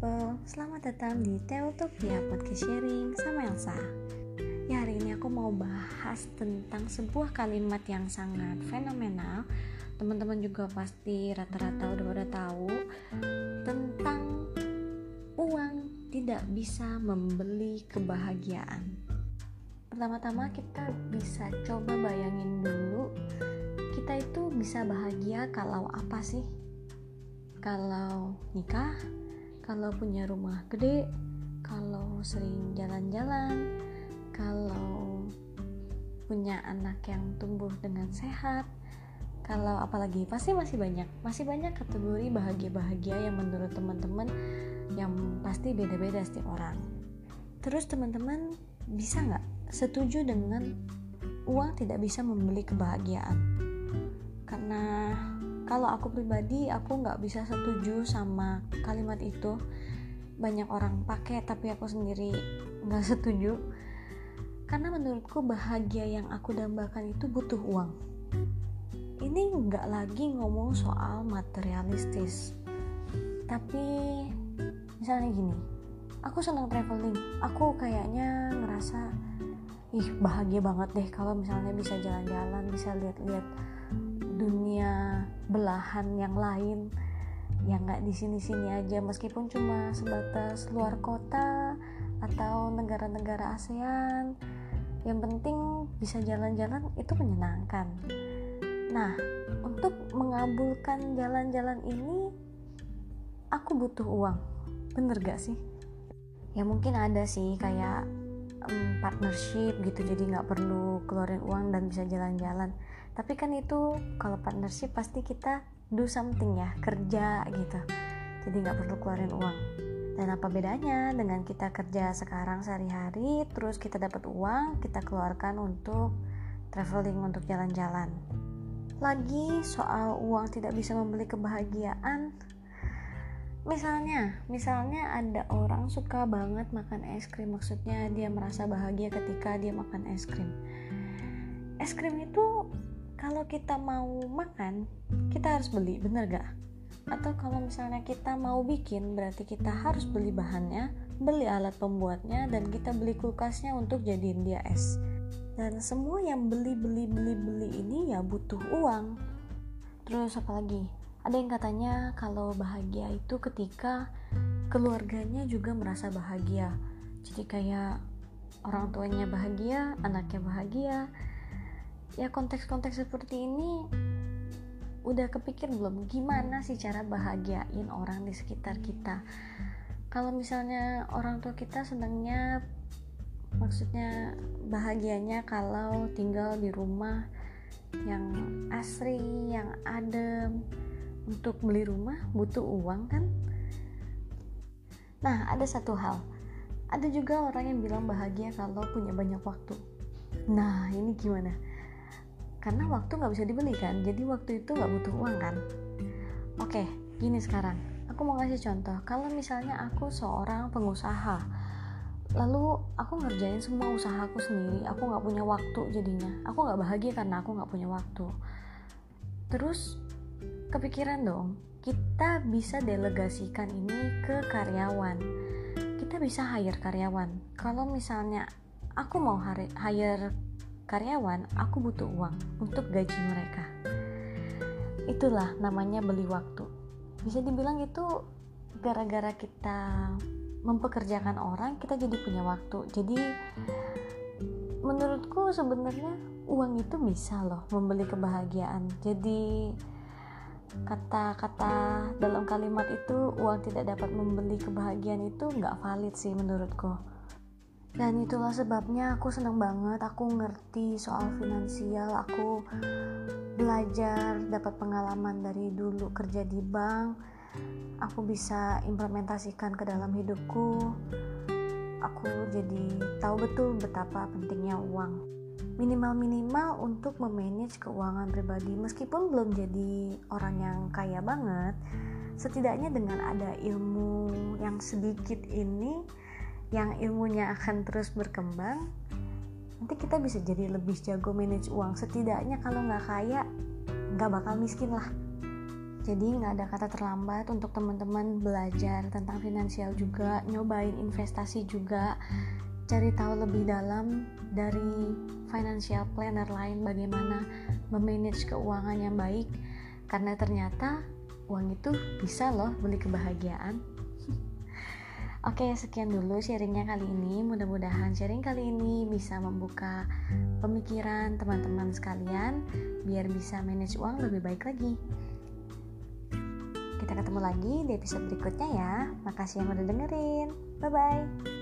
people, selamat datang di Teotopia Podcast Sharing sama Elsa. Ya hari ini aku mau bahas tentang sebuah kalimat yang sangat fenomenal. Teman-teman juga pasti rata-rata udah pada tahu Tentang uang tidak bisa membeli kebahagiaan. Pertama-tama kita bisa coba bayangin dulu Kita itu bisa bahagia kalau apa sih? Kalau nikah, kalau punya rumah gede, kalau sering jalan-jalan, kalau punya anak yang tumbuh dengan sehat, kalau apalagi pasti masih banyak, masih banyak kategori bahagia-bahagia yang menurut teman-teman yang pasti beda-beda setiap orang. Terus teman-teman bisa nggak setuju dengan uang tidak bisa membeli kebahagiaan? Karena kalau aku pribadi aku nggak bisa setuju sama kalimat itu. Banyak orang pakai tapi aku sendiri nggak setuju. Karena menurutku bahagia yang aku dambakan itu butuh uang. Ini nggak lagi ngomong soal materialistis. Tapi misalnya gini aku senang traveling. Aku kayaknya ngerasa ih bahagia banget deh kalau misalnya bisa jalan-jalan bisa lihat-lihat dunia belahan yang lain. Yang nggak di sini-sini aja meskipun cuma sebatas luar kota atau negara-negara ASEAN. Yang penting bisa jalan-jalan itu menyenangkan. Nah untuk mengabulkan jalan-jalan ini aku butuh uang. Bener gak sih? Ya mungkin ada sih kayak um, partnership gitu jadi nggak perlu keluarin uang dan bisa jalan-jalan. Tapi kan itu kalau partnership pasti kita do something ya kerja gitu. Jadi nggak perlu keluarin uang. Dan apa bedanya dengan kita kerja sekarang sehari-hari terus kita dapat uang kita keluarkan untuk traveling untuk jalan-jalan? Lagi soal uang tidak bisa membeli kebahagiaan misalnya misalnya ada orang suka banget makan es krim. Maksudnya dia merasa bahagia ketika dia makan es krim. Es krim itu kalau kita mau makan kita harus beli bener gak? Atau kalau misalnya kita mau bikin berarti kita harus beli bahannya beli alat pembuatnya dan kita beli kulkasnya untuk jadiin dia es. Dan semua yang beli beli beli beli ini ya butuh uang. Terus apa lagi ada yang katanya kalau bahagia itu ketika keluarganya juga merasa bahagia. Jadi kayak orang tuanya bahagia anaknya bahagia. Ya konteks-konteks seperti ini udah kepikir belum? Gimana sih cara bahagiain orang di sekitar kita? Kalau misalnya orang tua kita senangnya maksudnya bahagianya kalau tinggal di rumah yang asri yang adem untuk beli rumah butuh uang kan? Nah ada satu hal. Ada juga orang yang bilang bahagia kalau punya banyak waktu. Nah ini gimana? Karena waktu nggak bisa dibeli kan? Jadi waktu itu nggak butuh uang kan? Oke gini sekarang. Aku mau ngasih contoh. Kalau misalnya aku seorang pengusaha lalu aku ngerjain semua usahaku sendiri aku nggak punya waktu jadinya. Aku nggak bahagia karena aku nggak punya waktu. Terus kepikiran dong kita bisa delegasikan ini ke karyawan. Kita bisa hire karyawan. Kalau misalnya aku mau hire karyawan aku butuh uang untuk gaji mereka. Itulah namanya beli waktu. Bisa dibilang itu gara-gara kita mempekerjakan orang kita jadi punya waktu. Jadi menurutku sebenarnya uang itu bisa loh membeli kebahagiaan. Jadi kata-kata dalam kalimat itu uang tidak dapat membeli kebahagiaan itu nggak valid sih menurutku. Dan itulah sebabnya aku senang banget aku ngerti soal finansial aku belajar dapat pengalaman dari dulu kerja di bank aku bisa implementasikan ke dalam hidupku aku jadi tahu betul betapa pentingnya uang minimal-minimal untuk memanage keuangan pribadi. Meskipun belum jadi orang yang kaya banget setidaknya dengan ada ilmu yang sedikit ini yang ilmunya akan terus berkembang nanti kita bisa jadi lebih jago manage uang. Setidaknya kalau nggak kaya nggak bakal miskin lah. Jadi nggak ada kata terlambat untuk teman-teman belajar tentang finansial juga nyobain investasi juga cari tahu lebih dalam dari financial planner lain bagaimana memanage keuangan yang baik karena ternyata uang itu bisa loh beli kebahagiaan Oke, sekian dulu sharingnya kali ini. Mudah-mudahan sharing kali ini bisa membuka pemikiran teman-teman sekalian biar bisa manage uang lebih baik lagi. Kita ketemu lagi di episode berikutnya ya. Makasih yang udah dengerin. Bye bye.